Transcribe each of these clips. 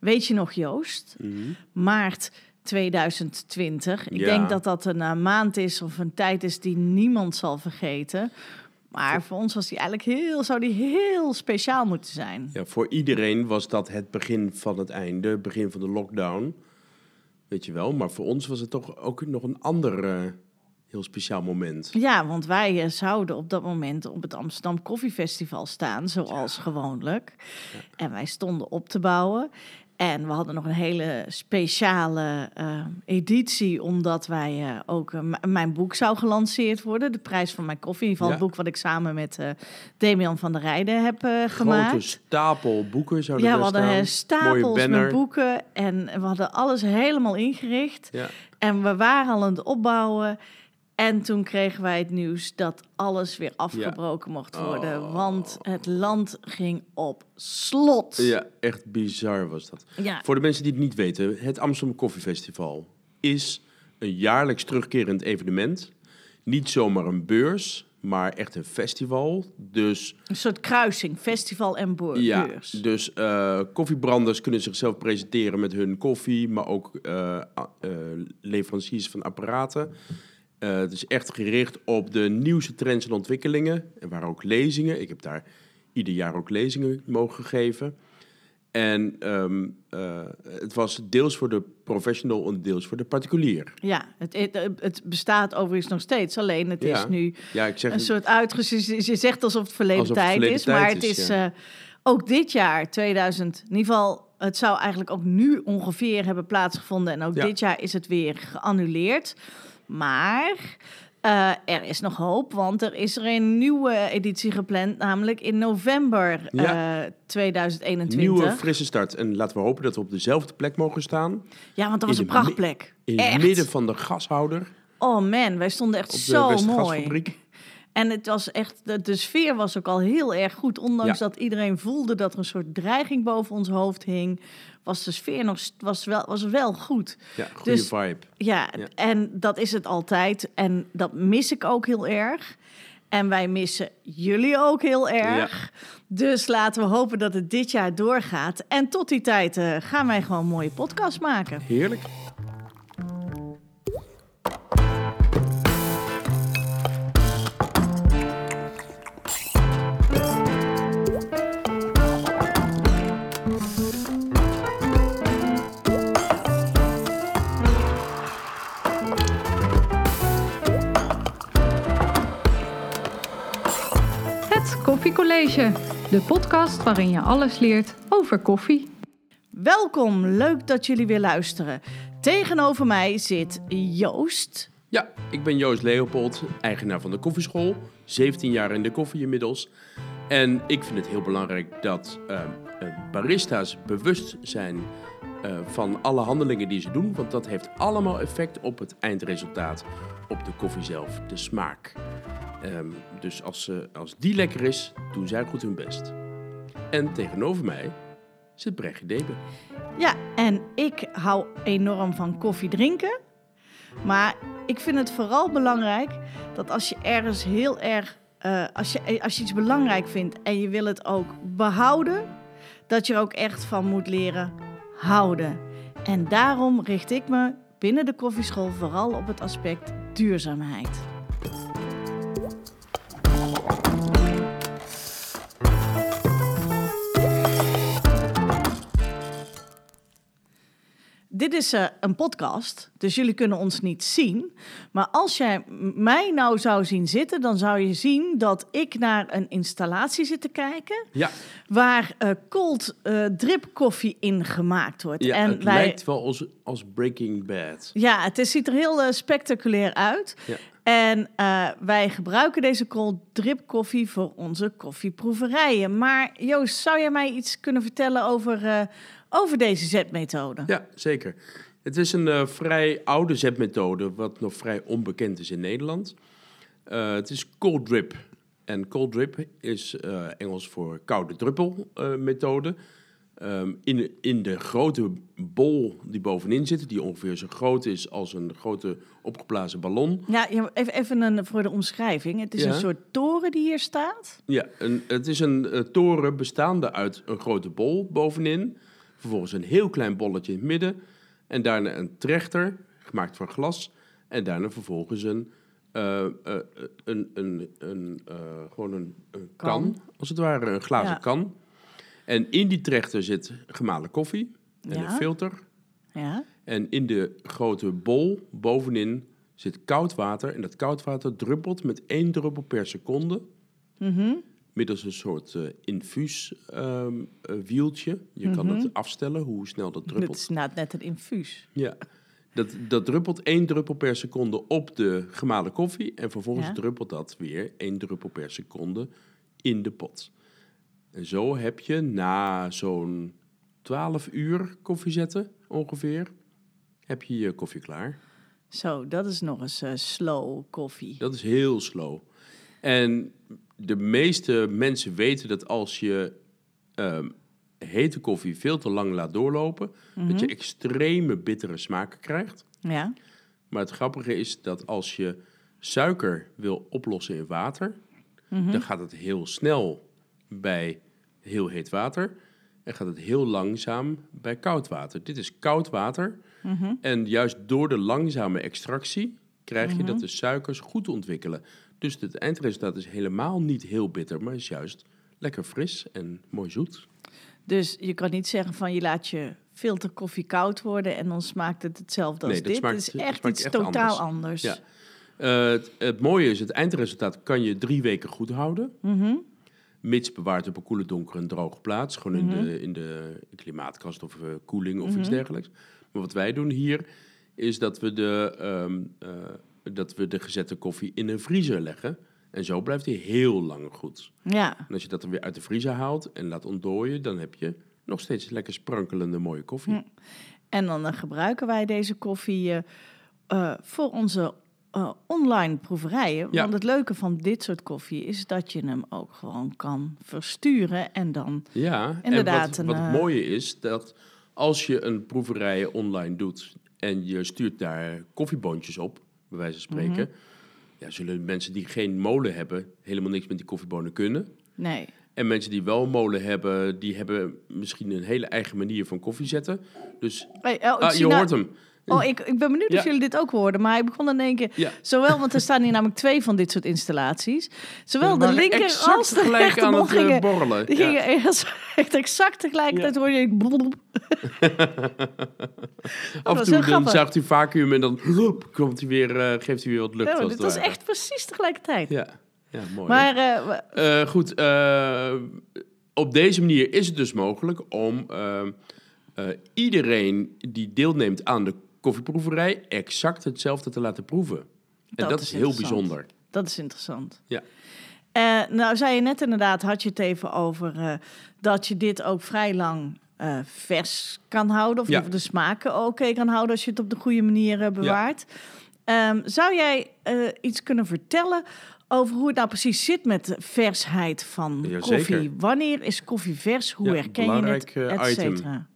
weet je nog Joost? Mhm. Maart 2020. Ik Ja. denk dat dat een eh, maand is of een tijd is die niemand zal vergeten. Maar voor ons was die eigenlijk heel, zou die heel speciaal moeten zijn. Ja, voor iedereen was dat het begin van het einde, het begin van de lockdown. Weet je wel, maar voor ons was het toch ook nog een ander eh, heel speciaal moment. Ja, want wij eh, zouden op dat moment op het Amsterdam Koffiefestival staan, zoals gewoonlijk. En wij stonden op te bouwen. En we hadden nog een hele speciale eh, editie, omdat wij eh, ook eh, mijn boek zou gelanceerd worden. De prijs van mijn koffie. In ieder geval Ja. het boek wat ik samen met Damian van der Rijden heb gemaakt. Grote stapel boeken zouden Ja, we hadden stapels met boeken en we hadden alles helemaal ingericht. Ja. En we waren al aan het opbouwen. En toen kregen wij het nieuws dat alles weer afgebroken mocht worden. Oh. Want het land ging op slot. ja, echt bizar was dat. Ja. Voor de mensen die het niet weten, het Amsterdam Koffiefestival is een jaarlijks terugkerend evenement. Niet zomaar een beurs, maar echt een festival. Dus Een soort kruising, festival en boer- Ja, beurs. dus eh, koffiebranders kunnen zichzelf presenteren met hun koffie, maar ook eh, eh, leveranciers van apparaten. Eh, het is echt gericht op de nieuwste trends en ontwikkelingen. Er waren ook lezingen. Ik heb daar ieder jaar ook lezingen mogen geven. En ehm, eh, het was deels voor de professional en deels voor de particulier. Ja, het, het, bestaat overigens nog steeds. Alleen het is nu Ja, ik zeg een soort uitgezet. Je zegt alsof het verleden Alsof het tijd is. tijd maar het is, ja. eh, ook dit jaar, 2000. In ieder geval, het zou eigenlijk ook nu ongeveer hebben plaatsgevonden. En ook dit jaar is het weer geannuleerd. Maar eh, er is nog hoop, want er is er een nieuwe editie gepland, namelijk in november Ja. eh, 2021. nieuwe frisse start. En laten we hopen dat we op dezelfde plek mogen staan. ja, want dat was in een mi- prachtplek. In Echt. het midden van de gashouder Oh man, wij stonden echt op de zo mooi. En het was echt, de, de sfeer was ook al heel erg goed. Ondanks Ja. dat iedereen voelde dat er een soort dreiging boven ons hoofd hing, was de sfeer nog was wel, was wel goed. Ja, goede Dus- vibe. Ja, Ja. en dat is het altijd. En dat mis ik ook heel erg. En wij missen jullie ook heel erg. Dus laten we hopen dat het dit jaar doorgaat. En tot die tijd eh, gaan wij gewoon een mooie podcast maken. Heerlijk. Koffiecollege, de podcast waarin je alles leert over koffie. Welkom, leuk dat jullie weer luisteren. Tegenover mij zit Joost. Ja, ik ben Joost Leopold, eigenaar van de koffieschool. 17 jaar in de koffie inmiddels. En ik vind het heel belangrijk dat eh, eh, barista's bewust zijn eh, van alle handelingen die ze doen. Want dat heeft allemaal effect op het eindresultaat, op de koffie zelf, de smaak. Ehm, dus als, ze- als die lekker is, doen zij goed hun best. En tegenover mij zit Brechtje Debe. Ja, en ik hou enorm van koffie drinken. Maar ik vind het vooral belangrijk dat als je ergens heel erg, eh, als, je, als je iets belangrijk vindt en je wil het ook behouden, dat je er ook echt van moet leren houden. En daarom richt ik me binnen de koffieschool vooral op het aspect duurzaamheid. Dit is eh, een podcast, dus jullie kunnen ons niet zien. Maar als jij mij nou zou zien zitten, dan zou je zien dat ik naar een installatie zit te kijken. Ja, Waar eh, cold eh, drip koffie in gemaakt wordt. ja en het wij, lijkt wel als, als Breaking Bad. ja, het is, ziet er heel spectaculair uit. Ja. En wij gebruiken deze cold drip koffie voor onze koffieproeverijen. Maar Joost, zou jij mij iets kunnen vertellen over, eh, over deze zetmethode? Ja, zeker. Het is een eh, vrij oude zetmethode, wat nog vrij onbekend is in Nederland. Eh, het is cold drip. En cold drip is eh, Engels voor koude druppelmethode. Ehm, in, in de grote bol die bovenin zit, die ongeveer zo groot is als een grote opgeblazen ballon. Ja, even, even een, voor de omschrijving. Het is Ja. een soort toren die hier staat. Ja, een, het is een toren bestaande uit een grote bol bovenin Vervolgens een heel klein bolletje in het midden. En daarna een trechter, gemaakt van glas. En daarna vervolgens een, eh, eh, een, een, een, eh, gewoon een, een kan. Kan. als het ware, een glazen Ja. kan. En in die trechter zit gemalen koffie en Ja. een filter. Ja. En in de grote bol bovenin zit koud water. En dat koud water druppelt met één druppel per seconde. Mhm. Middels een soort eh infuus ehm, eh, wieltje. Je kan het afstellen hoe snel dat Het druppelt. is inderdaad net een infuus. Ja. Dat, dat druppelt één druppel per seconde op de gemalen koffie. En vervolgens Ja. druppelt dat weer één druppel per seconde in de pot. En zo heb je na zo'n 12 uur koffie zetten ongeveer, heb je je koffie klaar. Zo, dat is nog eens eh, slow koffie. Dat is heel slow. En de meeste mensen weten dat als je ehm, hete koffie veel te lang laat doorlopen, dat je extreme bittere smaken krijgt. Ja. Maar het grappige is dat als je suiker wil oplossen in water, dan gaat het heel snel bij heel heet water en gaat het heel langzaam bij koud water. Dit is koud water en juist door de langzame extractie krijg je dat de suikers goed ontwikkelen. Dus het eindresultaat is helemaal niet heel bitter, maar is juist lekker fris en mooi zoet. Dus je kan niet zeggen van je laat je filterkoffie koud worden en dan smaakt het hetzelfde als Nee, dat dit. smaakt- het is echt iets echt totaal anders. anders. Ja. Eh, het, het mooie is, het eindresultaat kan je drie weken goed houden. Mhm. Mits bewaard op een koele, donkere en droge plaats. Gewoon in, de, in de klimaatkast of eh, koeling of iets dergelijks. Maar wat wij doen hier, is dat we, de, ehm, eh, dat we de gezette koffie in een vriezer leggen. En zo blijft hij heel lang goed. Ja, En als je dat dan weer uit de vriezer haalt en laat ontdooien, dan heb je nog steeds lekker sprankelende mooie koffie. Hm. en dan eh, gebruiken wij deze koffie eh, eh, voor onze online proeverijen. Ja. Want het leuke van dit soort koffie is dat je hem ook gewoon kan versturen en dan... Ja, Inderdaad, en wat, het mooie is dat als je een proeverij online doet en je stuurt daar koffieboontjes op, bij wijze van spreken, Mhm. ja, zullen mensen die geen molen hebben helemaal niks met die koffiebonen kunnen. Nee, En mensen die wel een molen hebben, die hebben misschien een hele eigen manier van koffie zetten. Dus Hey, oh, ah, je nou- hoort hem. Oh, ik, ik ben benieuwd of jullie dit ook hoorden. Maar hij begon in één keer... Zowel, want er staan hier namelijk twee van dit soort installaties. Zowel We de linker als de aan rechtermond het eh, gingen... borrelen. Die gingen echt, echt exact tegelijkertijd hoor je... Af en toe dan zuigt hij vacuüm en dan komt hij weer, eh, geeft hij weer wat lucht. Ja, dit was echt precies tegelijkertijd. Ja, ja mooi. Maar eh, goed, op deze manier is het dus mogelijk om iedereen die deelneemt aan de koffieproeverij exact hetzelfde te laten proeven. En Dat dat, is heel bijzonder. dat is interessant. Ja. Eh, nou, zei je net inderdaad, had je het even over eh, dat je dit ook vrij lang eh, vers kan houden. Of Ja. de smaken oké kan houden als je het op de goede manier bewaart. Ehm, zou jij iets kunnen vertellen over hoe het nou precies zit met de versheid van Jazeker. koffie? Wanneer is koffie vers? Hoe Ja, herken je het? belangrijk, Et item. cetera.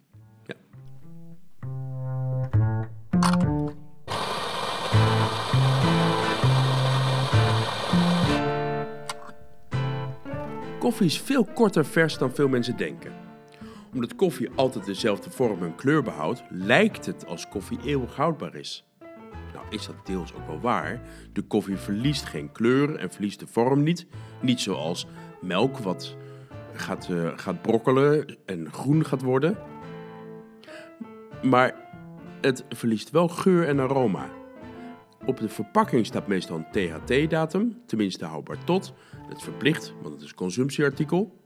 Koffie is veel korter vers dan veel mensen denken. Omdat koffie altijd dezelfde vorm en kleur behoudt, lijkt het als koffie eeuwig houdbaar is. Nou is dat deels ook wel waar. De koffie verliest geen kleur en verliest de vorm niet. Niet zoals melk wat gaat, eh, gaat brokkelen en groen gaat worden. Maar het verliest wel geur en aroma. Op de verpakking staat meestal een THT-datum, tenminste houdbaar tot. Dat verplicht, want het is consumptieartikel.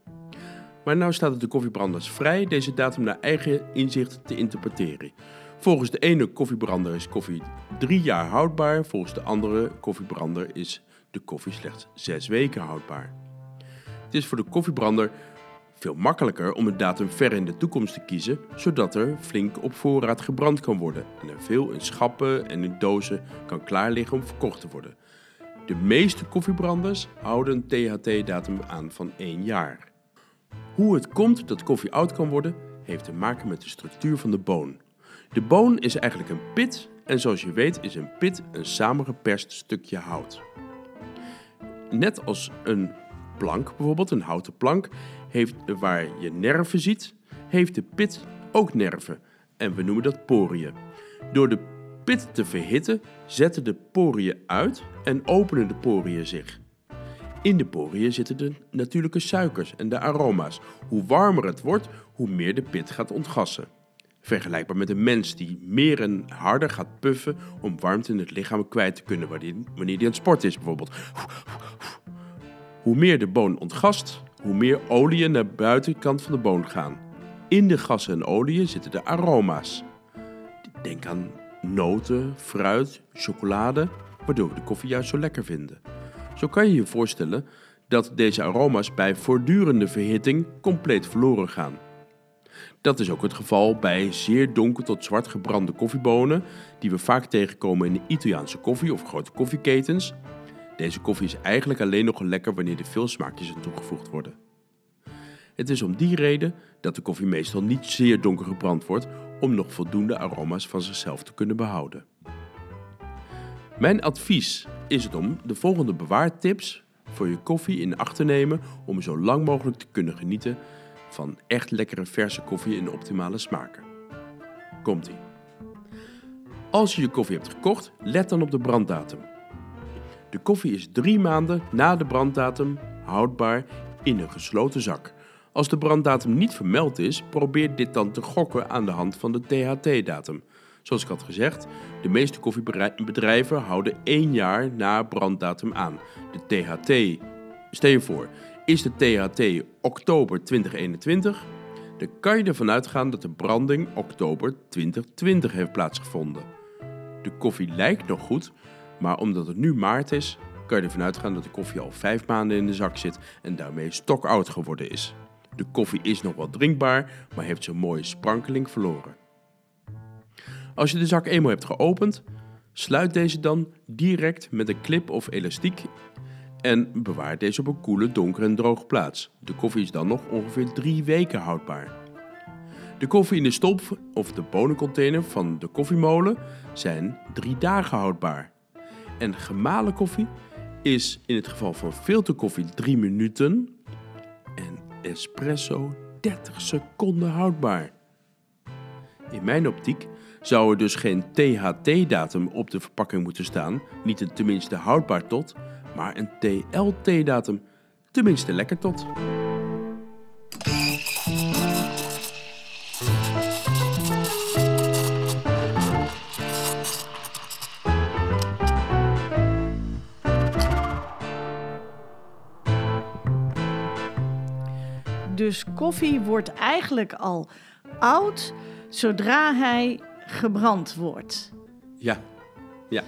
Maar nou staat het de koffiebranders vrij deze datum naar eigen inzicht te interpreteren. Volgens de ene koffiebrander is koffie drie jaar houdbaar, volgens de andere koffiebrander is de koffie slechts zes weken houdbaar. Het is voor de koffiebrander veel makkelijker om een datum ver in de toekomst te kiezen, zodat er flink op voorraad gebrand kan worden en er veel in schappen en in dozen kan klaar liggen om verkocht te worden. De meeste koffiebranders houden een THT-datum aan van 1 jaar. Hoe het komt dat koffie oud kan worden, heeft te maken met de structuur van de boon. De boon is eigenlijk een pit en zoals je weet is een pit een samengeperst stukje hout. Net als een plank bijvoorbeeld, een houten plank, heeft, waar je nerven ziet, heeft de pit ook nerven en we noemen dat poriën. Door de pit te verhitten zetten de poriën uit en openen de poriën zich. In de poriën zitten de natuurlijke suikers en de aroma's. Hoe warmer het wordt, hoe meer de pit gaat ontgassen. Vergelijkbaar met een mens die meer en harder gaat puffen om warmte in het lichaam kwijt te kunnen wanneer hij aan het sport is bijvoorbeeld. Hoe meer de boon ontgast, hoe meer oliën naar de buitenkant van de boon gaan. In de gassen en oliën zitten de aroma's. Denk aan noten, fruit, chocolade, waardoor we de koffie juist zo lekker vinden. Zo kan je je voorstellen dat deze aroma's bij voortdurende verhitting compleet verloren gaan. Dat is ook het geval bij zeer donker tot zwart gebrande koffiebonen, die we vaak tegenkomen in de Italiaanse koffie of grote koffieketens. Deze koffie is eigenlijk alleen nog lekker wanneer er veel smaakjes aan toegevoegd worden. Het is om die reden dat de koffie meestal niet zeer donker gebrand wordt om nog voldoende aroma's van zichzelf te kunnen behouden. Mijn advies is het om de volgende bewaartips voor je koffie in acht te nemen om zo lang mogelijk te kunnen genieten van echt lekkere verse koffie in optimale smaken. Komt-ie. Als je je koffie hebt gekocht, let dan op de branddatum. De koffie is drie maanden na de branddatum houdbaar in een gesloten zak. Als de branddatum niet vermeld is, probeer dit dan te gokken aan de hand van de THT-datum. Zoals ik had gezegd, de meeste koffiebedrijven houden één jaar na branddatum aan. De THT, stel je voor, is de THT oktober 2021, dan kan je ervan uitgaan dat de branding oktober 2020 heeft plaatsgevonden. De koffie lijkt nog goed, maar omdat het nu maart is, kan je ervan uitgaan dat de koffie al vijf maanden in de zak zit en daarmee stokoud geworden is. De koffie is nog wel drinkbaar, maar heeft zijn mooie sprankeling verloren. Als je de zak eenmaal hebt geopend, sluit deze dan direct met een clip of elastiek en bewaar deze op een koele, donkere en droge plaats. De koffie is dan nog ongeveer drie weken houdbaar. De koffie in de stop of de bonencontainer van de koffiemolen zijn drie dagen houdbaar. En gemalen koffie is in het geval van filterkoffie 3 minuten en espresso 30 seconden houdbaar. In mijn optiek zou er dus geen THT-datum op de verpakking moeten staan, niet tenminste houdbaar tot, maar een TLT-datum, tenminste lekker tot. Koffie wordt eigenlijk al oud zodra hij gebrand wordt. Ja, ja.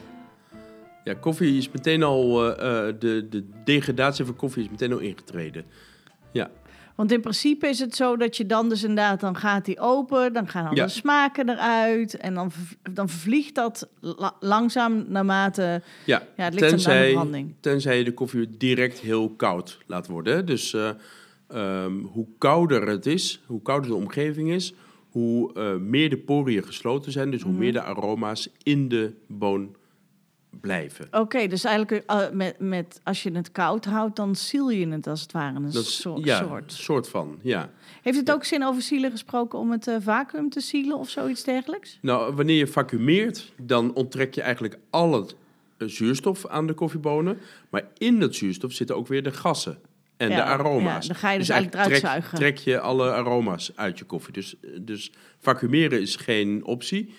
Ja, koffie is meteen al, uh, de, de degradatie van koffie is meteen al ingetreden. Ja. Want in principe is het zo dat je dan dus inderdaad, dan gaat die open, dan gaan alle smaken eruit en dan, dan vervliegt dat langzaam naarmate ja, ja het ligt tenzij, aan de branding. Tenzij je de koffie direct heel koud laat worden. Dus uh, um, hoe kouder het is, hoe kouder de omgeving is, hoe uh, meer de poriën gesloten zijn, dus hoe mhm. meer de aroma's in de boon blijven. Oké, dus eigenlijk uh, met, met, als je het koud houdt, dan ziel je het als het ware een dat soort. Ja, soort. soort van, ja. Heeft het ook zin over zielen gesproken om het uh, vacuüm te zielen of zoiets dergelijks? Nou, wanneer je vacuumeert, dan onttrek je eigenlijk al het zuurstof aan de koffiebonen. Maar in dat zuurstof zitten ook weer de gassen en de aroma's. Ja, dan ga je dus, dus eigenlijk eruit trek, zuigen. trek je alle aroma's uit je koffie. Dus, dus vacuumeren is geen optie.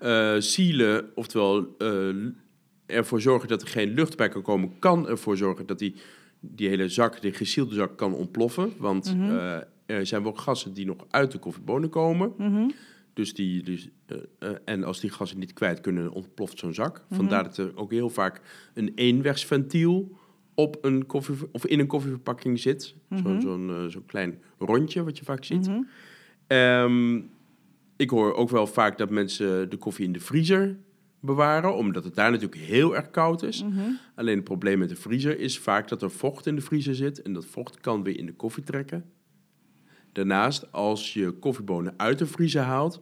Uh, sielen, oftewel uh, ervoor zorgen dat er geen lucht bij kan komen, kan ervoor zorgen dat die, die hele zak, die gesielde zak, kan ontploffen. Want mm er zijn wel gassen die nog uit de koffiebonen komen. Mhm. Dus die, dus, en als die gassen niet kwijt kunnen, ontploft zo'n zak. Mhm. Vandaar dat er ook heel vaak een eenwegsventiel op een koffie, of in een koffieverpakking zit. Mm Zo'n uh, zo klein rondje wat je vaak ziet. Mhm. Ehm, ik hoor ook wel vaak dat mensen de koffie in de vriezer bewaren, omdat het daar natuurlijk heel erg koud is. Mhm. Alleen het probleem met de vriezer is vaak dat er vocht in de vriezer zit en dat vocht kan weer in de koffie trekken. Daarnaast, als je koffiebonen uit de vriezer haalt,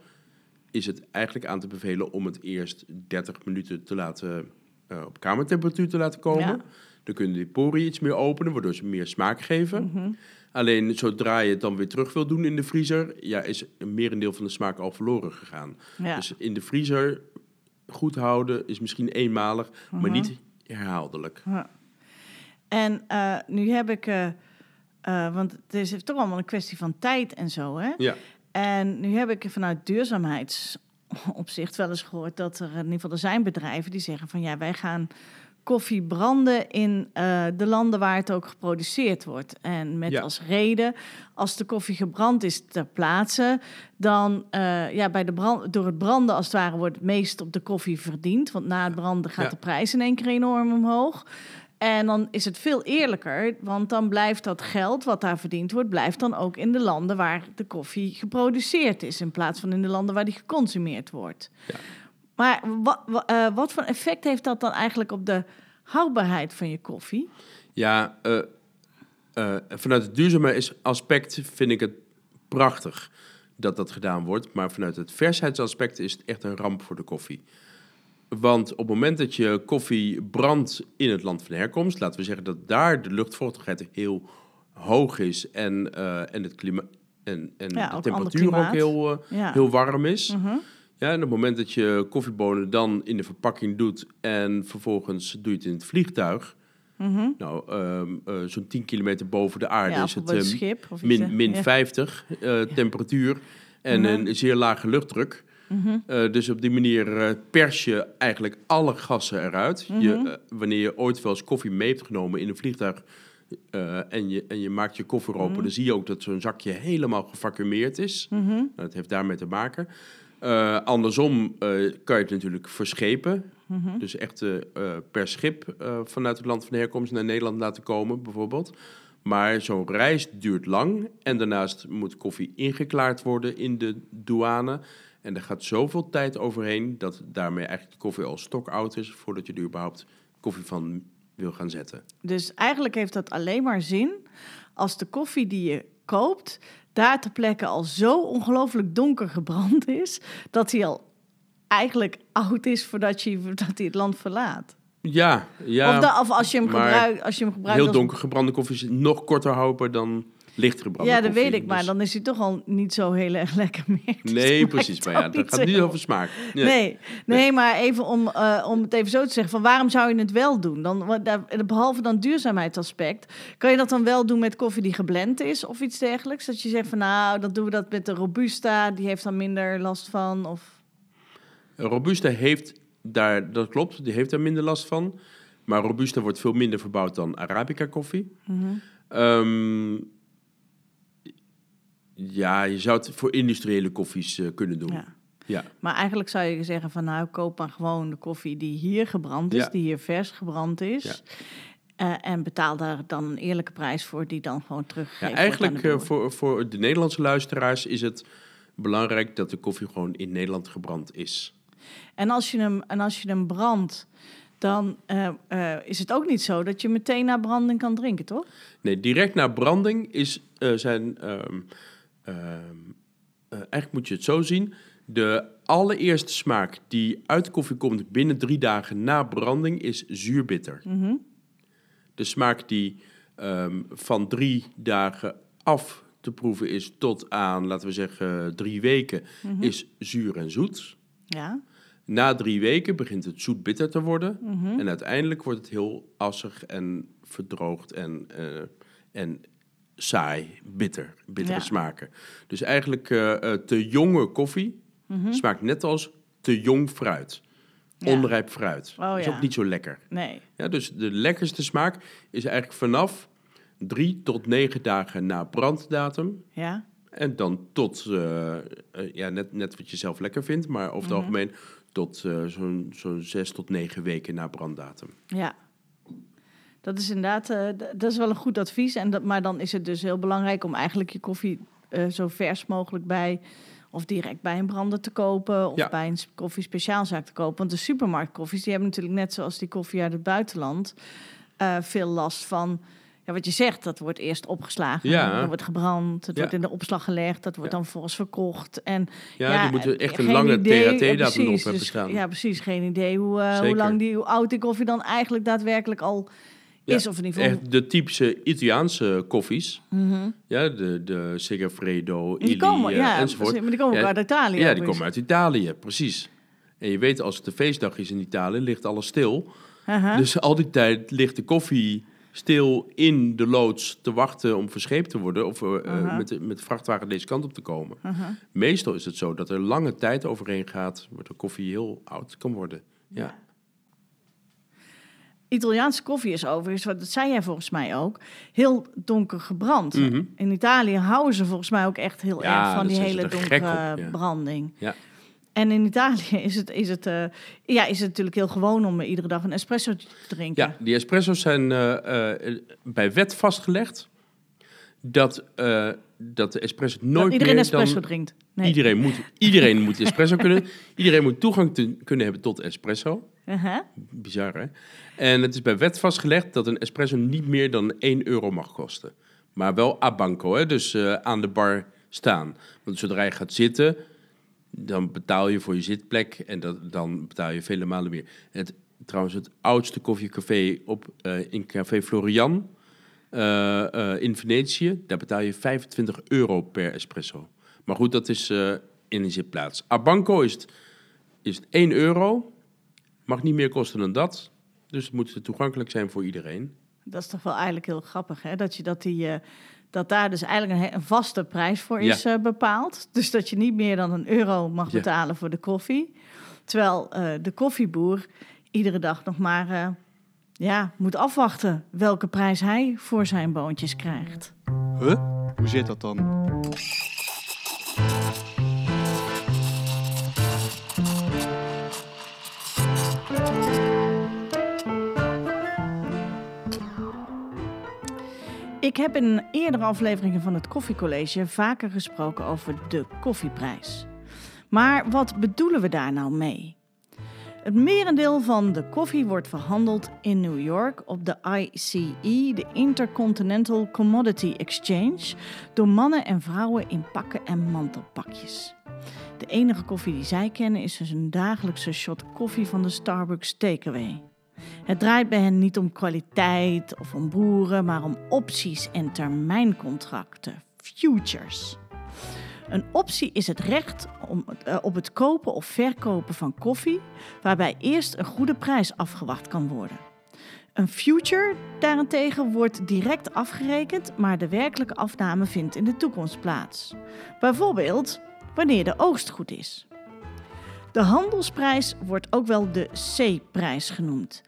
is het eigenlijk aan te bevelen om het eerst 30 minuten te laten, uh, op kamertemperatuur te laten komen. Ja. Dan kunnen die poriën iets meer openen, waardoor ze meer smaak geven. Mhm. Alleen zodra je het dan weer terug wil doen in de vriezer, ja, is een merendeel van de smaak al verloren gegaan. Ja. Dus in de vriezer goed houden is misschien eenmalig, maar Mhm. niet herhaaldelijk. Ja. En eh, nu heb ik, eh, eh, want het is toch allemaal een kwestie van tijd en zo, hè? Ja, En nu heb ik vanuit duurzaamheidsopzicht wel eens gehoord dat er in ieder geval er zijn bedrijven die zeggen van ja, wij gaan koffie branden in eh, de landen waar het ook geproduceerd wordt. En met Ja. als reden, als de koffie gebrand is ter plaatse, dan eh, ja, bij de brand, door het branden als het ware wordt het meest op de koffie verdiend. Want na het branden gaat Ja. de prijs in één keer enorm omhoog. En dan is het veel eerlijker, want dan blijft dat geld wat daar verdiend wordt, blijft dan ook in de landen waar de koffie geproduceerd is, in plaats van in de landen waar die geconsumeerd wordt. Ja. Maar wat, wat voor effect heeft dat dan eigenlijk op de houdbaarheid van je koffie? ja eh, eh, vanuit het duurzame aspect vind ik het prachtig dat dat gedaan wordt. Maar vanuit het versheiidsaspect is het echt een ramp voor de koffie. Want op het moment dat je koffie brandt in het land van herkomst, laten we zeggen dat daar de luchtvochtigheid heel hoog is en, eh, en het klima en, en Ja, de temperatuur ook heel, eh, Ja. heel warm is. Mhm. Ja, en op het moment dat je koffiebonen dan in de verpakking doet en vervolgens doe je het in het vliegtuig, Mhm. nou, ehm, eh, zo'n 10 kilometer boven de aarde Ja, is het een eh, schip of iets, hè? min, min Ja. 50 eh, temperatuur en Mhm. een zeer lage luchtdruk. Eh, dus op die manier pers je eigenlijk alle gassen eruit. je, Mhm. wanneer je ooit wel eens koffie mee hebt genomen in een vliegtuig en, je, en je maakt je koffer open, dan zie je ook dat zo'n zakje helemaal gevacumeerd is. Nou, dat heeft daarmee te maken. Eh, andersom eh, kan je het natuurlijk verschepen. Mhm. Dus echt eh, per schip vanuit het land van herkomst naar Nederland laten komen, bijvoorbeeld. Maar zo'n reis duurt lang. En daarnaast moet koffie ingeklaard worden in de douane. En er gaat zoveel tijd overheen dat daarmee eigenlijk de koffie al stokoud is voordat je er überhaupt koffie van wil gaan zetten. Dus eigenlijk heeft dat alleen maar zin als de koffie die je koopt daar ter plekke al zo ongelooflijk donker gebrand is dat hij al eigenlijk oud is voordat hij, voordat hij het land verlaat. Ja, ja of, of als je hem gebruikt, als je hem gebruikt heel als- donker gebrande koffie is nog korter houdbaar dan licht Ja, dat koffie. weet ik, maar Dus- dan is hij toch al niet zo heel erg lekker meer. Dus Nee, dat precies. Maar ja, dat gaat niet over smaak. Nee. Nee, nee, maar even om, eh, om het even zo te zeggen: van waarom zou je het wel doen? Dan, daar- behalve dan duurzaamheidsaspect, kan je dat dan wel doen met koffie die geblend is of iets dergelijks? Dat je zegt van nou, dan doen we dat met de Robusta, die heeft dan minder last van. Of... Robusta heeft daar, dat klopt, die heeft daar minder last van. Maar Robusta wordt veel minder verbouwd dan Arabica koffie. Ehm, ja, je zou het voor industriële koffies eh, kunnen doen. Ja. Ja. Maar eigenlijk zou je zeggen van nou, koop maar gewoon de koffie die hier gebrand is, Ja. die hier vers gebrand is. Ja. Eh, en betaal daar dan een eerlijke prijs voor, die dan gewoon Ja, teruggegeven wordt eigenlijk aan de eh, voor, voor de Nederlandse luisteraars is het belangrijk dat de koffie gewoon in Nederland gebrand is. En als je hem, en als je hem brandt, dan is het ook niet zo dat je meteen na branding kan drinken, toch? Nee, direct na branding is, zijn... ehm, eh, eigenlijk moet je het zo zien. De allereerste smaak die uit koffie komt binnen drie dagen na branding is zuurbitter. Mhm. De smaak die ehm, van drie dagen af te proeven is tot aan, laten we zeggen, drie weken, Mhm. is zuur en zoet. Ja. Na drie weken begint het zoet-bitter te worden. Mhm. En uiteindelijk wordt het heel assig en verdroogd en, eh, en saai, bitter, bittere Ja. smaken. Dus eigenlijk eh, eh, te jonge koffie Mhm. smaakt net als te jong fruit. Ja. Onrijp fruit. Oh, is ook niet zo lekker. Nee. Ja, dus de lekkerste smaak is eigenlijk vanaf drie tot negen dagen na branddatum. Ja. En dan tot, eh, ja, net, net wat je zelf lekker vindt, maar over het Mhm. algemeen tot zo'n zo'n zes tot negen weken na branddatum. Ja. Dat is inderdaad, eh, dat is wel een goed advies. En dat, maar dan is het dus heel belangrijk om eigenlijk je koffie eh, zo vers mogelijk bij, of direct bij een brander te kopen, of Ja. bij een s- koffie-speciaalzaak te kopen. Want de supermarktkoffies, die hebben natuurlijk net zoals die koffie uit het buitenland, eh, veel last van. Ja, wat je zegt, dat wordt eerst opgeslagen, Ja. dan wordt gebrand, het Ja. wordt in de opslag gelegd, dat wordt dan vervolgens verkocht. En Ja, die moeten echt een lange THT-datum hebben dus- staan. Ja, precies. Geen idee hoe, hoe lang die, hoe oud die koffie dan eigenlijk daadwerkelijk al Ja, is. Of in ieder geval... Echt de typische Italiaanse koffies. Mhm. Ja, de, de Segafredo, Illy komen, eh, ja, enzovoort. precies, maar die komen ook uit Italië. Ja, die komen uit Italië, precies. En je weet, als het de feestdag is in Italië, ligt alles stil. Dus al die tijd ligt de koffie stil in de loods te wachten om verscheept te worden. Of eh, eh, met, de, met de vrachtwagen deze kant op te komen. Meestal is het zo dat er lange tijd overheen gaat, waardoor koffie heel oud kan worden. Ja. Italiaanse koffie is overigens, wat- dat zei jij volgens mij ook, heel donker gebrand. Mhm. In Italië houden ze volgens mij ook echt heel Ja, erg van die hele er donkere op, ja. branding. Ja. En in Italië is het, is, het, eh, ja, is het natuurlijk heel gewoon om iedere dag een espresso te drinken. Ja, die espresso's zijn eh, eh, bij wet vastgelegd dat, dat de espresso Dat nooit iedereen meer espresso dan... drinkt. Nee. Iedereen moet, iedereen moet espresso kunnen. Iedereen moet toegang te, kunnen hebben tot espresso. Aha. Bizar, hè? En het is bij wet vastgelegd dat een espresso niet meer dan 1 euro mag kosten. Maar wel a banco, hè? dus eh, aan de bar staan. Want zodra je gaat zitten, dan betaal je voor je zitplek en dat, dan betaal je vele malen meer. Het, trouwens, het oudste koffiecafé op, eh, in Café Florian eh, in Venetië, daar betaal je 25 euro per espresso. Maar goed, dat is eh, in een zitplaats. A banco is het, is het 1 euro, mag niet meer kosten dan dat. Dus het moet toegankelijk zijn voor iedereen. Dat is toch wel eigenlijk heel grappig, hè? Dat, je, dat, die, eh, dat daar dus eigenlijk een, vaste prijs voor Ja. is eh, bepaald. Dus dat je niet meer dan een euro mag Ja. betalen voor de koffie. Terwijl eh, de koffieboer iedere dag nog maar eh, ja, moet afwachten welke prijs hij voor zijn boontjes krijgt. Huh? Hoe zit dat dan? Ik heb in eerdere afleveringen van het Koffiecollege vaker gesproken over de koffieprijs. Maar wat bedoelen we daar nou mee? Het merendeel van de koffie wordt verhandeld in New York op de ICE, de Intercontinental Commodity Exchange, door mannen en vrouwen in pakken en mantelpakjes. De enige koffie die zij kennen is dus een dagelijkse shot koffie van de Starbucks Takeaway. Het draait bij hen niet om kwaliteit of om boeren, maar om opties en termijncontracten, futures. Een optie is het recht om, eh, op het kopen of verkopen van koffie, waarbij eerst een goede prijs afgewacht kan worden. Een future daarentegen wordt direct afgerekend, maar de werkelijke afname vindt in de toekomst plaats. Bijvoorbeeld wanneer de oogst goed is. De handelsprijs wordt ook wel de C-prijs genoemd.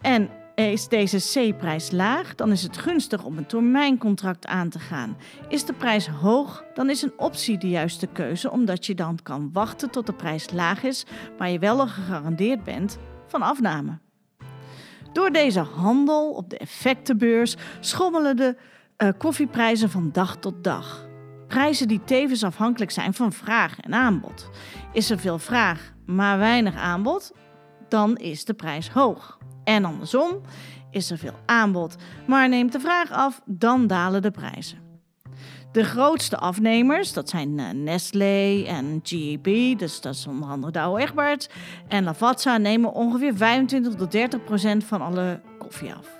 En is deze C-prijs laag, dan is het gunstig om een termijncontract aan te gaan. Is de prijs hoog, dan is een optie de juiste keuze, omdat je dan kan wachten tot de prijs laag is, maar je wel gegarandeerd bent van afname. Door deze handel op de effectenbeurs schommelen de eh, koffieprijzen van dag tot dag. Prijzen die tevens afhankelijk zijn van vraag en aanbod. Is er veel vraag, maar weinig aanbod, dan is de prijs hoog. En andersom, is er veel aanbod, maar neemt de vraag af, dan dalen de prijzen. De grootste afnemers, dat zijn eh, Nestlé en GEP, dus dat is onder andere Douwe Egberts, en Lavazza nemen ongeveer 25 tot 30 procent van alle koffie af.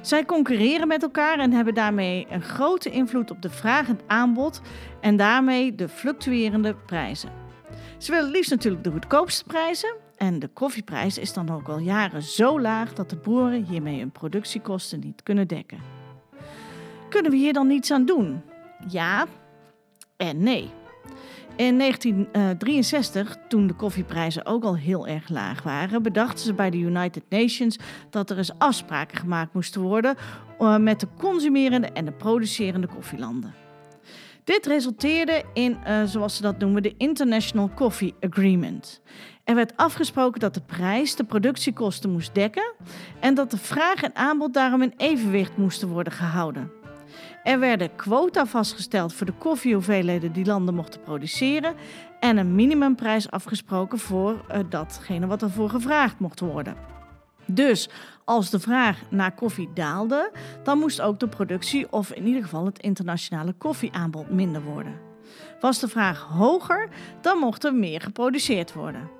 Zij concurreren met elkaar en hebben daarmee een grote invloed op de vraag en aanbod en daarmee de fluctuerende prijzen. Ze willen liefst natuurlijk de goedkoopste prijzen. En de koffieprijs is dan ook al jaren zo laag dat de boeren hiermee hun productiekosten niet kunnen dekken. Kunnen we hier dan niets aan doen? Ja en nee. In 1963, toen de koffieprijzen ook al heel erg laag waren, bedachten ze bij de United Nations dat er eens afspraken gemaakt moesten worden eh, met de consumerende en de producerende koffielanden. Dit resulteerde in, eh, zoals ze dat noemen, de International Coffee Agreement. Er werd afgesproken dat de prijs de productiekosten moest dekken en dat de vraag en aanbod daarom in evenwicht moesten worden gehouden. Er werden quota vastgesteld voor de koffiehoeveelheden die landen mochten produceren en een minimumprijs afgesproken voor eh, datgene wat ervoor gevraagd mocht worden. Dus als de vraag naar koffie daalde, dan moest ook de productie of in ieder geval het internationale koffieaanbod minder worden. Was de vraag hoger, dan mocht er meer geproduceerd worden.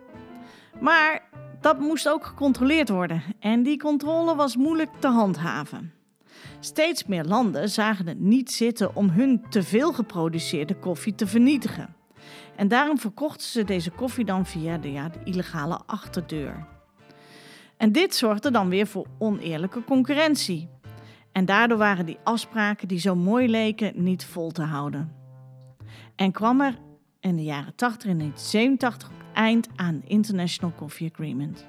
Maar Dat moest ook gecontroleerd worden en die controle was moeilijk te handhaven. Steeds meer landen zagen het niet zitten om hun te veel geproduceerde koffie te vernietigen. En daarom verkochten ze deze koffie dan via de, ja, de illegale achterdeur. En dit zorgde dan weer voor oneerlijke concurrentie. En daardoor waren die afspraken die zo mooi leken niet vol te houden. En kwam er in de jaren 80 en 1987 eind aan International Coffee Agreement.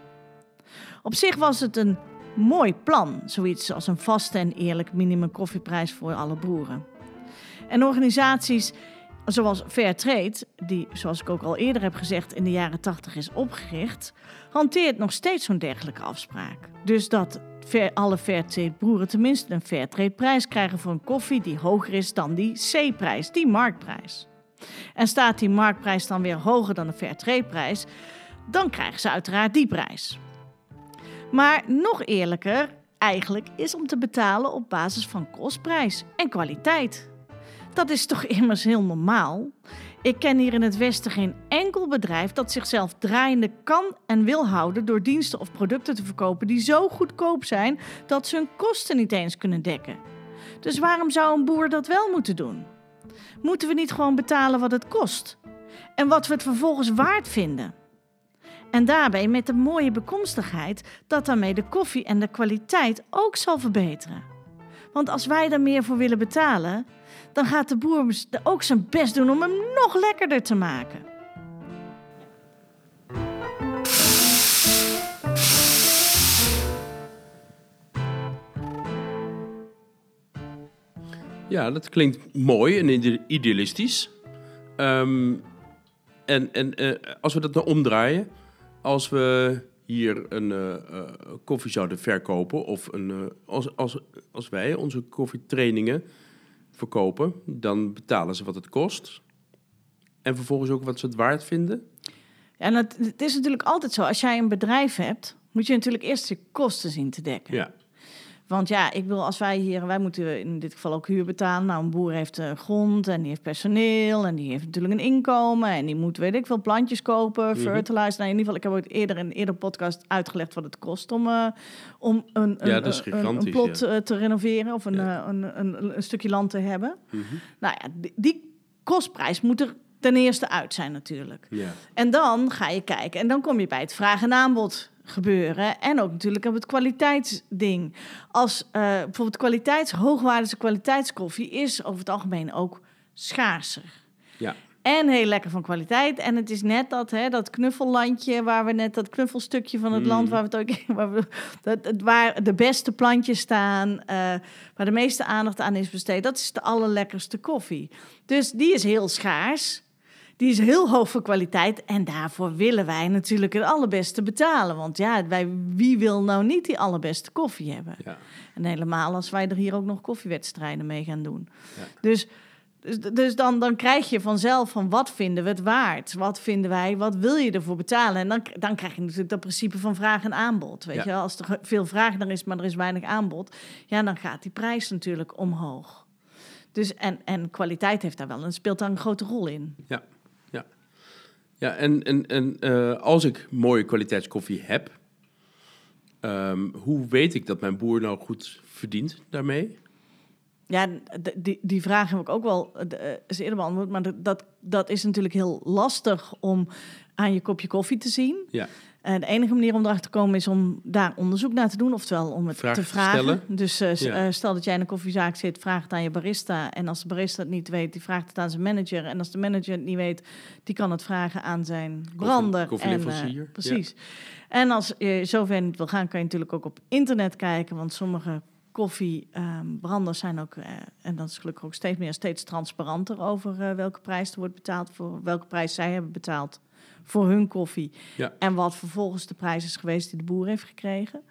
Op zich was het een mooi plan, zoiets als een vaste en eerlijk minimum koffieprijs voor alle boeren. En organisaties zoals Fairtrade, die zoals ik ook al eerder heb gezegd in de jaren 80 is opgericht, hanteert nog steeds zo'n dergelijke afspraak. Dus dat alle Fairtrade boeren tenminste een Fairtrade prijs krijgen voor een koffie die hoger is dan die C-prijs, die marktprijs. En staat die marktprijs dan weer hoger dan de Fairtrade-prijs, dan krijgen ze uiteraard die prijs. Maar nog eerlijker eigenlijk is om te betalen op basis van kostprijs en kwaliteit. Dat is toch immers heel normaal? Ik ken hier in het Westen geen enkel bedrijf dat zichzelf draaiende kan en wil houden door diensten of producten te verkopen die zo goedkoop zijn dat ze hun kosten niet eens kunnen dekken. Dus waarom zou een boer dat wel moeten doen? Moeten we niet gewoon betalen wat het kost? En wat we het vervolgens waard vinden? En daarbij met de mooie bekomstigheid dat daarmee de koffie en de kwaliteit ook zal verbeteren. Want als wij er meer voor willen betalen, dan gaat de boer ook zijn best doen om hem nog lekkerder te maken. Ja, dat klinkt mooi en idealistisch. Ehm, en en uh, als we dat nou omdraaien, als we hier een uh, koffie zouden verkopen, of een, als, als, als wij onze koffietrainingen verkopen, dan betalen ze wat het kost. En vervolgens ook wat ze het waard vinden. Ja, en het, het is natuurlijk altijd zo. Als jij een bedrijf hebt, moet je natuurlijk eerst je kosten zien te dekken. Ja. Want ja, ik wil als wij hier, wij moeten in dit geval ook huur betalen. Nou, een boer heeft uh, grond en die heeft personeel en die heeft natuurlijk een inkomen en die moet, weet ik veel, plantjes kopen, mm fertilizer. Nou, in ieder geval, ik heb ook eerder in een eerder podcast uitgelegd wat het kost om, uh, om een, een, ja, een, een, plot ja. te renoveren of een, ja. een, een, een, stukje land te hebben. Mm Nou ja, die, die kostprijs moet er ten eerste uit zijn natuurlijk. Ja. En dan ga je kijken en dan kom je bij het vraag en aanbod gebeuren. En ook natuurlijk op het kwaliteitsding. Als uh, bijvoorbeeld kwaliteits, hoogwaardige kwaliteitskoffie is over het algemeen ook schaarser. Ja. En heel lekker van kwaliteit. En het is net dat, hè, dat knuffellandje waar we net dat knuffelstukje van het Mm. land waar we het ook waar, we, dat, het- waar de beste plantjes staan, eh, waar de meeste aandacht aan is besteed. Dat is de allerlekkerste koffie. Dus die is heel schaars. Die is heel hoog voor kwaliteit en daarvoor willen wij natuurlijk het allerbeste betalen. Want ja, wij, wie wil nou niet die allerbeste koffie hebben? Ja. En helemaal als wij er hier ook nog koffiewedstrijden mee gaan doen. Ja. Dus, dus, dus dan, dan krijg je vanzelf van wat vinden we het waard? Wat vinden wij? Wat wil je ervoor betalen? En dan, dan krijg je natuurlijk dat principe van vraag en aanbod. Weet Ja. je, als er veel vraag er is, maar er is weinig aanbod, ja, dan gaat die prijs natuurlijk omhoog. Dus en, en kwaliteit heeft daar wel en speelt daar een grote rol in. Ja, en, en, en eh, als ik mooie kwaliteitskoffie heb, ehm, hoe weet ik dat mijn boer nou goed verdient daarmee? Ja, die, die vraag heb ik ook wel eh, eens eerder beantwoord. Maar dat- dat, is natuurlijk heel lastig om aan je kopje koffie te zien. Ja. En de enige manier om erachter te komen is om daar onderzoek naar te doen. Oftewel om het te vragen. stellen. Dus eh, Ja. eh, stel dat jij in een koffiezaak zit, vraag het aan je barista. En als de barista het niet weet, die vraagt het aan zijn manager. En als de manager het niet weet, die kan het vragen aan zijn brander. en, koffieleverancier, eh, precies. En als je zover niet wil gaan, kan je natuurlijk ook op internet kijken. Want sommige koffiebranders zijn ook, eh, en dat is gelukkig ook steeds meer, steeds transparanter over eh, welke prijs er wordt betaald, voor welke prijs zij hebben betaald voor hun koffie. Ja. En wat vervolgens de prijs is geweest die de boer heeft gekregen.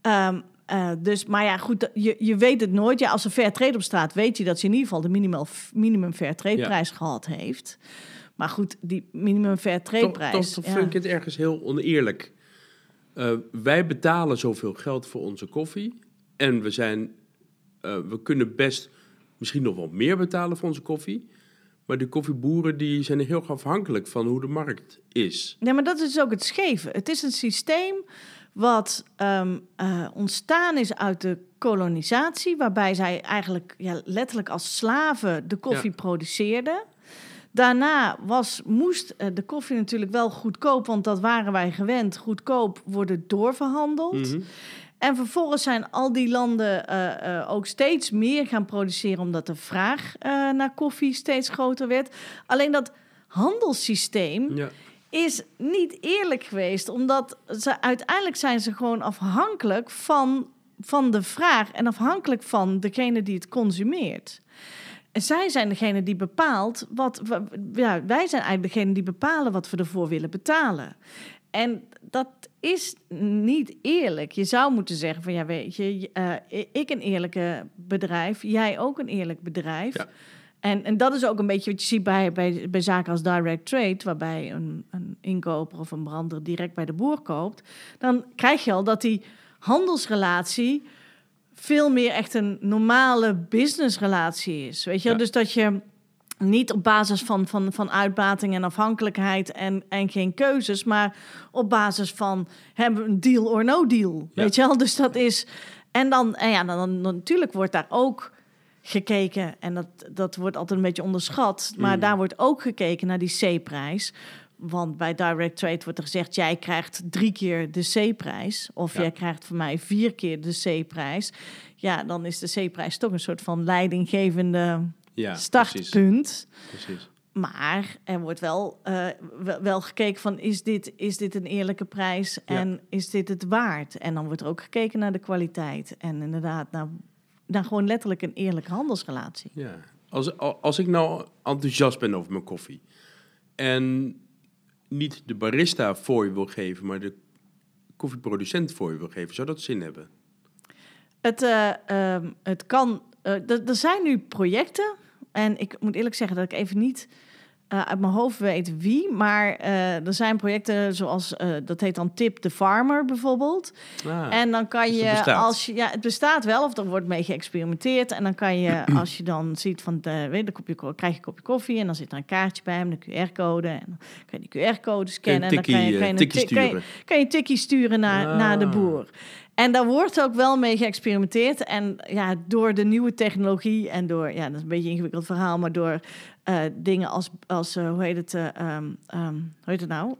Ehm, eh, dus, maar ja, goed, dat- je, je weet het nooit. Ja, als er fair trade op staat, weet je dat ze in ieder geval de minimum fair trade Ja. prijs gehad heeft. Maar goed, die minimum fair trade prijs. ja. vind ik het ergens heel oneerlijk. Wij betalen zoveel geld voor onze koffie. En we, zijn, eh, we kunnen best misschien nog wel meer betalen voor onze koffie. Maar de koffieboeren die zijn heel afhankelijk van hoe de markt is. Nee, maar dat is ook het scheve. Het is een systeem wat ehm, eh, ontstaan is uit de kolonisatie, waarbij zij eigenlijk ja, letterlijk als slaven de koffie Ja. produceerden. Daarna was, moest eh, de koffie natuurlijk wel goedkoop, want dat waren wij gewend, goedkoop worden doorverhandeld. Mhm. En vervolgens zijn al die landen eh, eh, ook steeds meer gaan produceren, omdat de vraag eh, naar koffie steeds groter werd. Alleen dat handelssysteem Ja. is niet eerlijk geweest, omdat ze, uiteindelijk zijn ze gewoon afhankelijk van, van de vraag en afhankelijk van degene die het consumeert. En zij zijn degene die bepaalt wat. wa- Ja, wij zijn eigenlijk degene die bepalen wat we ervoor willen betalen. En dat is niet eerlijk. Je zou moeten zeggen van ja, weet je, eh, ik een eerlijke bedrijf, jij ook een eerlijk bedrijf. Ja. En, en dat is ook een beetje wat je ziet bij, bij, bij zaken als direct trade, waarbij een, een inkoper of een brander direct bij de boer koopt. Dan krijg je al dat die handelsrelatie veel meer echt een normale businessrelatie is. Weet je? Ja. dus dat je niet op basis van, van, van uitbating en afhankelijkheid en, en geen keuzes, maar op basis van hebben we een deal or no deal. Ja. Weet je wel? Dus dat is. En dan, en ja, dan, dan, natuurlijk wordt daar ook gekeken, en dat, dat wordt altijd een beetje onderschat, maar Mm. daar wordt ook gekeken naar die C-prijs. Want bij direct trade wordt er gezegd: jij krijgt drie keer de C-prijs. Of Ja. jij krijgt van mij vier keer de C-prijs. Ja, dan is de C-prijs toch een soort van leidinggevende Ja, startpunt. precies. Maar er wordt wel, eh, wel, gekeken van is dit, is dit een eerlijke prijs Ja. en is dit het waard? En dan wordt er ook gekeken naar de kwaliteit. En inderdaad naar, naar gewoon letterlijk een eerlijke handelsrelatie. Ja. Als, als ik nou enthousiast ben over mijn koffie en niet de barista voor je wil geven, maar de koffieproducent voor je wil geven, zou dat zin hebben? Het, eh, ehm, het kan. eh, er zijn nu projecten. En ik moet eerlijk zeggen dat ik even niet eh, uit mijn hoofd weet wie. Maar eh, er zijn projecten zoals. eh, dat heet dan Tip the Farmer bijvoorbeeld. Ah, En dan kan dus je, als je, ja, het bestaat wel, of er wordt mee geëxperimenteerd. En dan kan je, als je dan ziet van, de, weet dan kopje, ko- krijg je een kopje koffie en dan zit er een kaartje bij hem, een QR-code. En dan kan je die QR-code scannen. en dan kan je, kan je een tikkie ti- kan je- sturen. kan je een tikkie sturen naar, Ah. naar de boer. En daar wordt ook wel mee geëxperimenteerd. En ja, door de nieuwe technologie en door, ja, dat is een beetje een ingewikkeld verhaal, maar door eh, dingen als, als eh, hoe heet het, ehm, hoe heet het nou?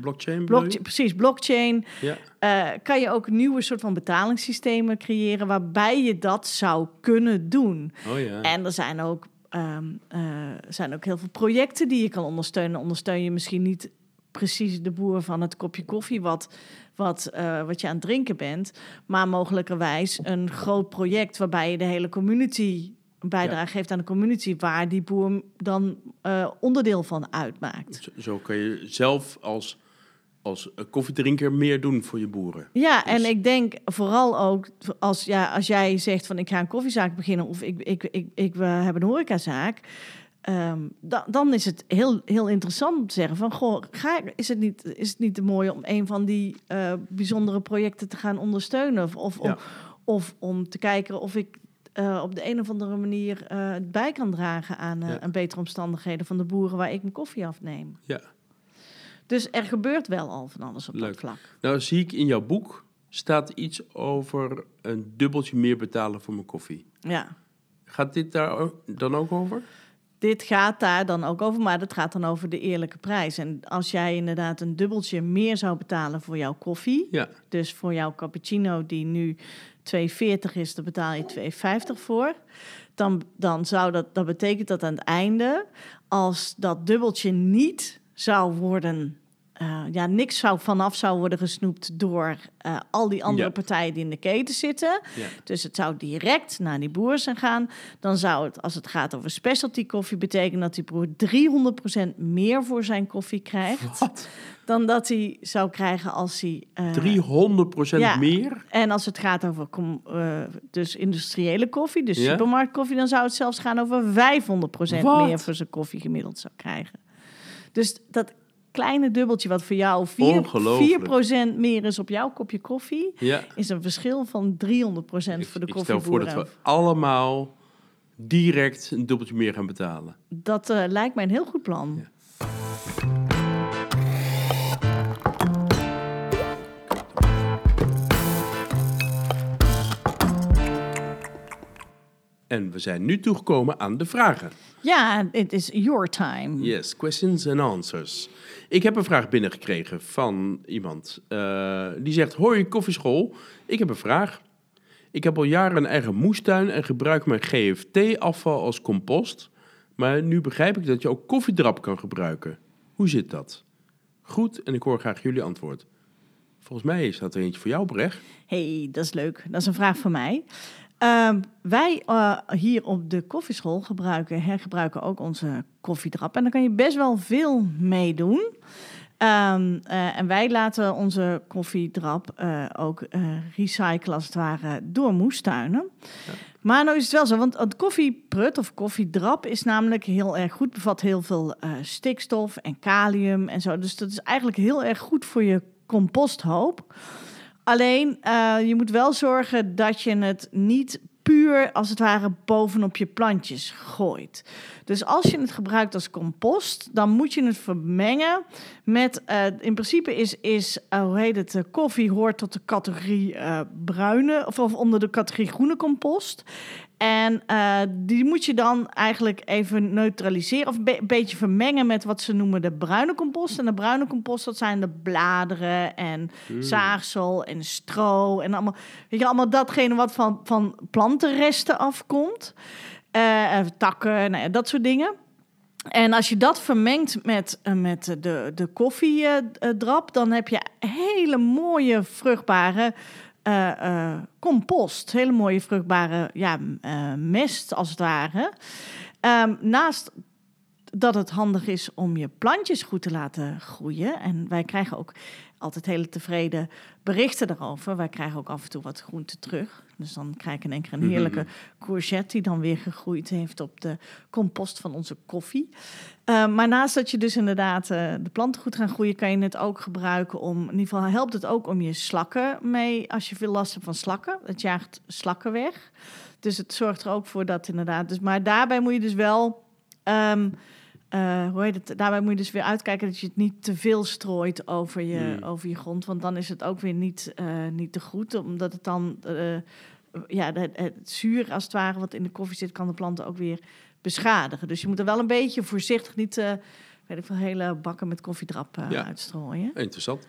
Blockchain, blockchain precies, blockchain. Ja. Kan je ook nieuwe soort van betalingssystemen creëren waarbij je dat zou kunnen doen. Oh ja. En er zijn ook, ehm, eh, zijn ook heel veel projecten die je kan ondersteunen. Ondersteun je misschien niet precies de boer van het kopje koffie wat, wat, eh, wat je aan het drinken bent, maar mogelijkerwijs een groot project waarbij je de hele community een bijdrage geeft aan de community waar die boer dan eh, onderdeel van uitmaakt. Zo, zo kan je zelf als, als eh, koffiedrinker meer doen voor je boeren. Ja, Dus- en ik denk vooral ook als, ja, als jij zegt van ik ga een koffiezaak beginnen of ik, ik, ik, ik, we hebben een horecazaak. Ehm, da- dan is het heel, heel interessant om te zeggen van goh, ga, is, het niet, is het niet te mooi om een van die eh, bijzondere projecten te gaan ondersteunen? Of, of, om, of om te kijken of ik eh, op de een of andere manier eh, bij kan dragen aan, Ja. aan betere omstandigheden van de boeren waar ik mijn koffie afneem. Ja. Dus er gebeurt wel al van alles op dat vlak. Nou zie ik in jouw boek staat iets over een dubbeltje meer betalen voor mijn koffie. Ja. Gaat dit daar dan ook over? Dit gaat daar dan ook over, maar dat gaat dan over de eerlijke prijs. En als jij inderdaad een dubbeltje meer zou betalen voor jouw koffie, Ja. dus voor jouw cappuccino die nu 2,40 is, dan betaal je 2,50 voor. Dan, dan zou dat, dat betekent dat aan het einde, als dat dubbeltje niet zou worden, eh, ja, niks zou vanaf zou worden gesnoept door eh, al die andere Ja. partijen die in de keten zitten. Ja. Dus het zou direct naar die boer zijn gaan. Dan zou het, als het gaat over specialty koffie, betekenen dat die boer 300% meer voor zijn koffie krijgt. Wat? Dan dat hij zou krijgen als hij. eh, 300% ja. meer? en als het gaat over eh, dus industriële koffie, dus supermarktkoffie, dan zou het zelfs gaan over 500% Wat? meer voor zijn koffie gemiddeld zou krijgen. Dus dat kleine dubbeltje wat voor jou 4%, Ongelooflijk. 4% meer is op jouw kopje koffie, Ja. is een verschil van 300% Ik, voor de ik stel voor dat we allemaal direct een dubbeltje meer gaan betalen. Dat eh, lijkt mij een heel goed plan. Ja. En we zijn nu toegekomen aan de vragen. Ja, it is your time. Yes, questions and answers. Ik heb een vraag binnengekregen van iemand eh, die zegt: Hoi, koffieschool. Ik heb een vraag. Ik heb al jaren een eigen moestuin en gebruik mijn GFT-afval als compost. Maar nu begrijp ik dat je ook koffiedrap kan gebruiken. Hoe zit dat? Goed, en ik hoor graag jullie antwoord. Volgens mij is dat er eentje voor jou, Brecht. hey, dat is leuk. Dat is een vraag van mij. Ehm, wij eh, hier op de koffieschool gebruiken, hergebruiken ook onze koffiedrap. En daar kan je best wel veel mee doen. Ehm, eh, en wij laten onze koffiedrap eh, ook recyclen als het ware door moestuinen. Maar nou is het wel zo, want het koffieprut of koffiedrap is namelijk heel erg goed. Bevat heel veel stikstof en kalium en zo. Dus dat is eigenlijk heel erg goed voor je composthoop. Alleen, eh, je moet wel zorgen dat je het niet puur, als het ware, bovenop je plantjes gooit. Dus als je het gebruikt als compost, dan moet je het vermengen met... eh, in principe is, is eh, hoe heet het, koffie hoort tot de categorie bruine... Of onder de categorie groene compost. En eh, die moet je dan eigenlijk even neutraliseren... of een be- beetje vermengen met wat ze noemen de bruine compost. En de bruine compost, dat zijn de bladeren en zaagsel en stro... en allemaal, weet je, allemaal datgene wat van, van plantenresten afkomt. Eh, takken, nou ja, dat soort dingen. En als je dat vermengt met, met de, de koffiedrap, dan heb je hele mooie vruchtbare eh, compost. Hele mooie vruchtbare ja, eh, mest, als het ware. Ehm, naast dat het handig is om je plantjes goed te laten groeien. En wij krijgen ook altijd hele tevreden berichten daarover. Wij krijgen ook af en toe wat groente terug. Dus dan krijg ik in één keer een heerlijke courgette die dan weer gegroeid heeft op de compost van onze koffie. Uh, maar naast dat je dus inderdaad uh, de planten goed gaan groeien, kan je het ook gebruiken om, in ieder geval helpt het ook om je slakken mee, als je veel last hebt van slakken. Het jaagt slakken weg. Dus het zorgt er ook voor dat inderdaad. Dus, maar daarbij moet je dus wel. Um, uh, hoe heet het? Daarbij moet je dus weer uitkijken dat je het niet te veel strooit over je, Hmm. over je grond. Want dan is het ook weer niet, uh, niet te goed. Omdat het dan, uh, ja, het, het zuur als het ware wat in de koffie zit, kan de planten ook weer beschadigen. Dus je moet er wel een beetje voorzichtig niet, weet ik veel, hele bakken met koffiedrap ja. uitstrooien. Interessant.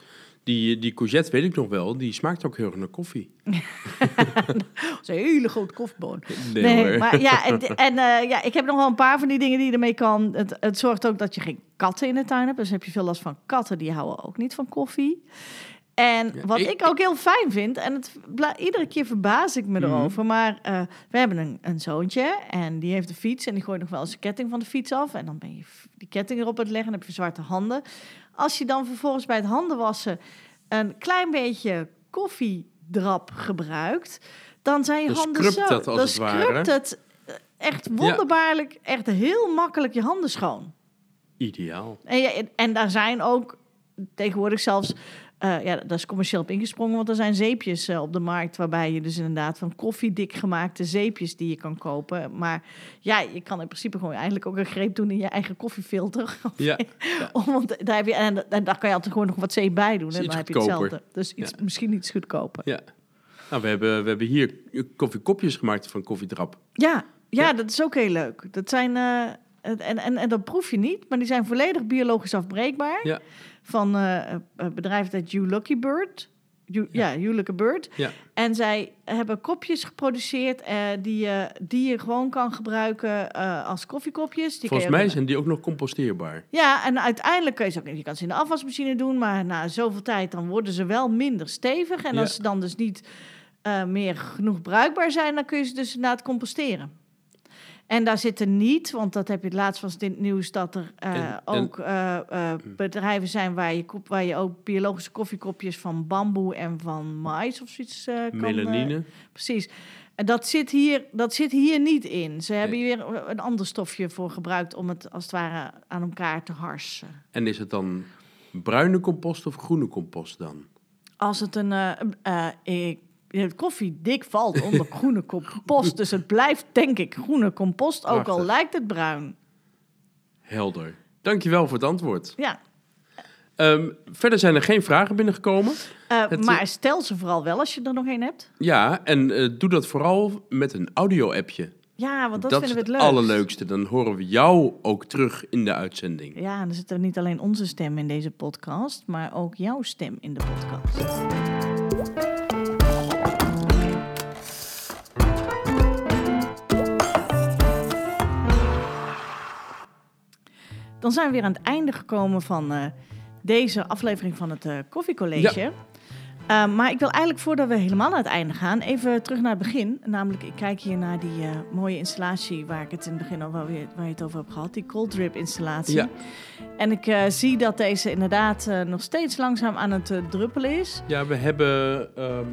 Die, die courgette weet ik nog wel, die smaakt ook heel erg naar koffie. dat is een hele grote koffieboon. Nee, nee maar ja, en, en uh, ja, ik heb nog wel een paar van die dingen die je ermee kan. Het, het zorgt ook dat je geen katten in de tuin hebt. Dus heb je veel last van katten, die houden ook niet van koffie. En wat ik, ook heel fijn vind, en het, iedere keer verbaas ik me Mhm. erover, maar uh, we hebben een, een, zoontje en die heeft een fiets en die gooit nog wel eens de ketting van de fiets af. En dan ben je die ketting erop aan het leggen en heb je zwarte handen. Als je dan vervolgens bij het handenwassen een klein beetje koffiedrap gebruikt, dan zijn je handen zo... Het als dan het ware. het echt wonderbaarlijk, ja. echt heel makkelijk je handen schoon. Ideaal. En, ja, en daar zijn ook tegenwoordig zelfs... Uh, ja, dat is commercieel op ingesprongen, want er zijn zeepjes uh, op de markt... waarbij je dus inderdaad van koffiedik gemaakte zeepjes die je kan kopen. Maar ja, je kan in principe gewoon eigenlijk ook een greep doen in je eigen koffiefilter. Ja. ja. Want daar, heb je, en, en, daar kan je altijd gewoon nog wat zeep bij doen. En dan heb je hetzelfde. Dus iets, ja. misschien iets goedkoper. Ja. Nou, we hebben, we hebben hier koffiekopjes gemaakt van koffiedrap. Ja, ja, ja, dat is ook heel leuk. Dat zijn... Uh, en, en, en dat proef je niet, maar die zijn volledig biologisch afbreekbaar. Ja. Van uh, een bedrijf dat You Lucky Bird. You, ja. ja, You Lucky Bird. Ja. En zij hebben kopjes geproduceerd die, uh, die je gewoon kan gebruiken als koffiekopjes. Die Volgens mij ook... zijn die ook nog composteerbaar. Ja, en uiteindelijk kun je ze ook... Je kan ze in de afwasmachine doen, maar na zoveel tijd dan worden ze wel minder stevig. En Ja. als ze dan dus niet meer genoeg bruikbaar zijn, dan kun je ze dus inderdaad composteren. En daar zitten niet, want dat heb je laatst was in het nieuws, dat er uh, En- en- ook uh, uh, bedrijven zijn waar je, waar je ook biologische koffiekopjes van bamboe en van mais of zoiets uh, kan... Melanine. precies. En dat zit, hier, dat zit hier niet in. Ze hebben hier weer een ander stofje voor gebruikt om het als het ware aan elkaar te harsen. En is het dan bruine compost of groene compost dan? Als het een. eh, eh, ik koffie dik valt onder groene compost. Dus het blijft, denk ik, groene compost, ook al lijkt het bruin. Helder. Dankjewel voor het antwoord. Ja, Ehm, verder zijn er geen vragen binnengekomen. eh, Het- maar stel ze vooral wel als je er nog één hebt. Ja, en eh, doe dat vooral met een audio-appje. Ja, want dat, dat vinden is we het het leuk. allerleukste. Dan horen we jou ook terug in de uitzending. Ja, er zit er niet alleen onze stem in deze podcast, maar ook jouw stem in de podcast. Dan zijn we weer aan het einde gekomen van eh, deze aflevering van het eh Koffiecollege. Eh, maar ik wil eigenlijk voordat we helemaal naar het einde gaan, even terug naar het begin. Namelijk, ik kijk hier naar die mooie installatie waar ik het in het begin al waar, we- waar je het over hebt gehad. Die cold drip installatie. Ja. En ik zie dat deze inderdaad nog steeds langzaam aan het druppelen is. Ja, we hebben... ehm,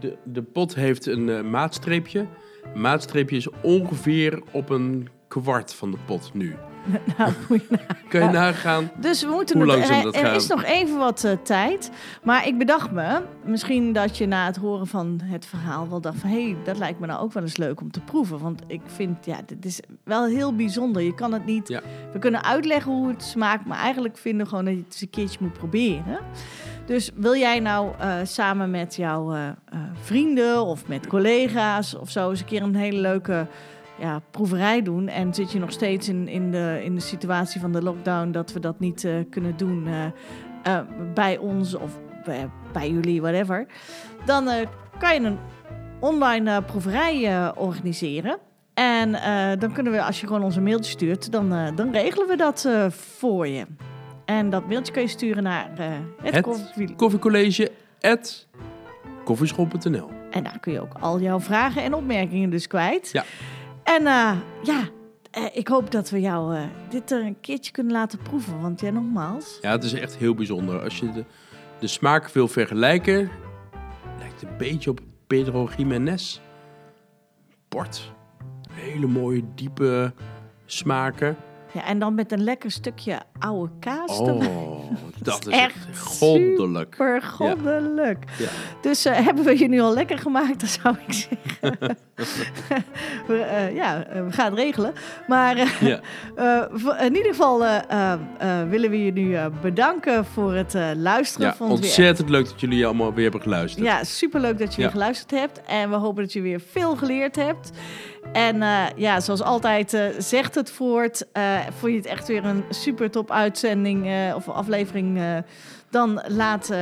de, de pot heeft een maatstreepje. Maatstreepje is ongeveer op een kwart van de pot nu. nou, moet je Kun je nagaan? Dus we moeten Hoe langzaam er, er is nog even wat eh, tijd. Maar ik bedacht me, misschien dat je na het horen van het verhaal wel dacht van... hé, hey, dat lijkt me nou ook wel eens leuk om te proeven. Want ik vind, ja, dit is wel heel bijzonder. Je kan het niet... Ja. We kunnen uitleggen hoe het smaakt, maar eigenlijk vinden we gewoon dat je het eens een keertje moet proberen. Dus wil jij nou eh, samen met jouw eh, vrienden of met collega's of zo eens een keer een hele leuke ja, proeverij doen. En zit je nog steeds in, in, de, in de situatie van de lockdown dat we dat niet eh, kunnen doen eh, eh, bij ons of bij, bij jullie, whatever. Dan kan je een online proeverij organiseren. En dan kunnen we, als je gewoon onze mailtje stuurt, dan, dan regelen we dat voor je. En dat mailtje kun je sturen naar het, Het koffie- Koffiecollege at En daar kun je ook al jouw vragen en opmerkingen dus kwijt. Ja. En eh, ja, eh, ik hoop dat we jou eh, dit er een keertje kunnen laten proeven. Want ja, nogmaals. Ja, het is echt heel bijzonder. Als je de, de smaak wil vergelijken, lijkt een beetje op Pedro Jiménez. Port. Hele mooie, diepe smaken. Ja, en dan met een lekker stukje oude kaas erbij. Oh, dat is echt echt goddelijk. Super goddelijk. Ja. Dus eh, hebben we je nu al lekker gemaakt, dan zou ik zeggen. we, eh, ja, eh, we gaan het regelen. Maar Ja. in ieder geval willen we je nu bedanken voor het luisteren. Ja, het weer ontzettend leuk dat jullie allemaal weer hebben geluisterd. Ja, superleuk dat je weer geluisterd hebt. En we hopen dat je weer veel geleerd hebt. En eh, ja, zoals altijd eh, zegt het voort. eh vond je het echt weer een super top uitzending of aflevering... dan laat,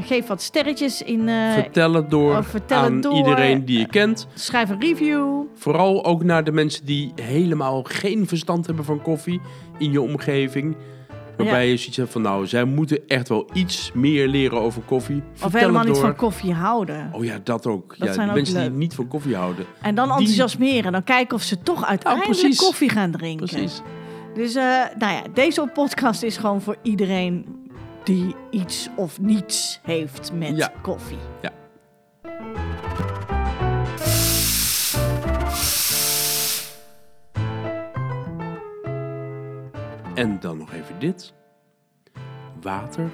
geef wat sterretjes in. Vertel het door het aan door. iedereen die je kent. schrijf een review. Vooral ook naar de mensen die helemaal geen verstand hebben van koffie in je omgeving. Waarbij je zoiets hebt van, nou, zij moeten echt wel iets meer leren over koffie. Vertel Of helemaal niet door. van koffie houden. Oh ja, dat ook. Dat ja, zijn ook mensen leuk. die niet van koffie houden. En dan die- enthousiasmeren. Dan kijken of ze toch uiteindelijk precies. koffie gaan drinken. Precies. Dus eh, nou ja, deze podcast is gewoon voor iedereen die iets of niets heeft met Ja. koffie. Ja. En dan nog even dit. Water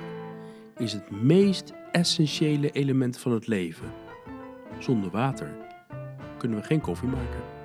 is het meest essentiële element van het leven. Zonder water kunnen we geen koffie maken.